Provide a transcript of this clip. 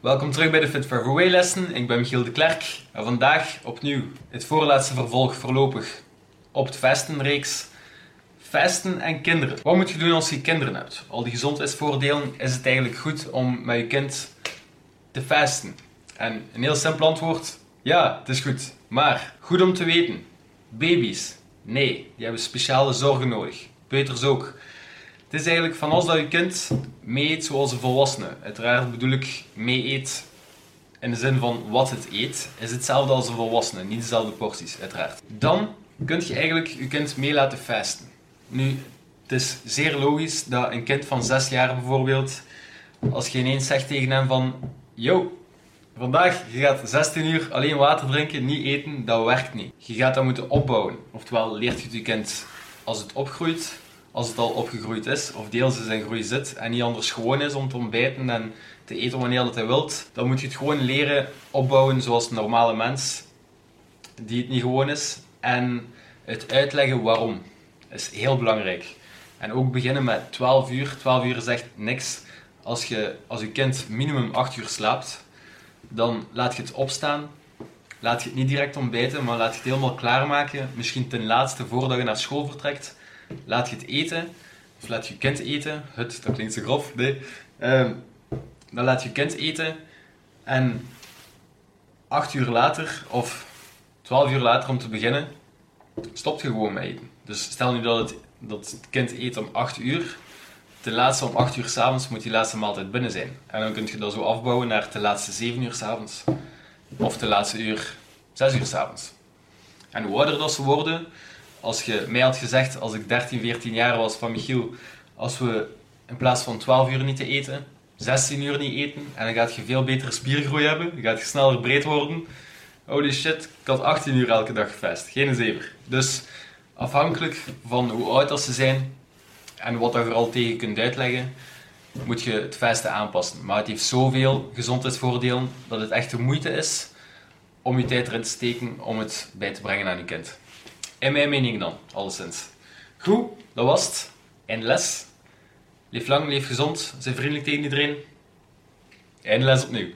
Welkom terug bij de Fit for Away lessen. Ik ben Michiel de Klerk en vandaag opnieuw het voorlaatste vervolg voorlopig op het fastenreeks. Fasten en kinderen. Wat moet je doen als je kinderen hebt? Al die gezondheidsvoordelen is het eigenlijk goed om met je kind te fasten. En een heel simpel antwoord: ja, het is goed. Maar goed om te weten: baby's, nee, die hebben speciale zorgen nodig. Peuters ook. Het is eigenlijk van als dat je kind mee eet zoals een volwassene. Uiteraard bedoel ik mee eet in de zin van wat het eet, is hetzelfde als een volwassene, niet dezelfde porties, uiteraard. Dan kun je eigenlijk je kind mee laten fasten. Nu, het is zeer logisch dat een kind van 6 jaar bijvoorbeeld, als je ineens zegt tegen hem van, yo, vandaag, je gaat 16 uur alleen water drinken, niet eten, dat werkt niet. Je gaat dat moeten opbouwen. Oftewel, leert je je kind als het opgroeit, als het al opgegroeid is, of deels in zijn groei zit en niet anders gewoon is om te ontbijten en te eten wanneer dat hij wilt, dan moet je het gewoon leren opbouwen zoals een normale mens die het niet gewoon is. En het uitleggen waarom is heel belangrijk. En ook beginnen met 12 uur. 12 uur zegt niks. Als je, als je kind minimum 8 uur slaapt, dan laat je het opstaan. Laat je het niet direct ontbijten, maar laat je het helemaal klaarmaken. Misschien ten laatste voordat je naar school vertrekt. Laat je het eten. Of laat je kind eten. Het, dat klinkt zo grof. Nee. Ehm, dan laat je kind eten. En 8 uur later, of 12 uur later om te beginnen, stopt je gewoon met eten. Dus stel nu dat het, dat het kind eet om 8 uur. Ten laatste om 8 uur s'avonds moet die laatste maaltijd binnen zijn. En dan kun je dat zo afbouwen naar de laatste 7 uur s'avonds. Of de laatste uur 6 uur s'avonds. En hoe ouder dat ze worden, als je mij had gezegd als ik 13, 14 jaar was van Michiel, als we in plaats van 12 uur niet te eten, 16 uur niet eten, en dan gaat je veel betere spiergroei hebben, dan gaat je sneller breed worden. Holy shit, ik had 18 uur elke dag gevest, geen zever. Dus afhankelijk van hoe oud ze zijn en wat je er al tegen kunt uitleggen, moet je het vesten aanpassen. Maar het heeft zoveel gezondheidsvoordelen dat het echt de moeite is om je tijd erin te steken om het bij te brengen aan je kind. In mijn mening dan, alleszins. Goed, dat was het. Einde les. Leef lang, leef gezond, zijn vriendelijk tegen iedereen. Einde les opnieuw.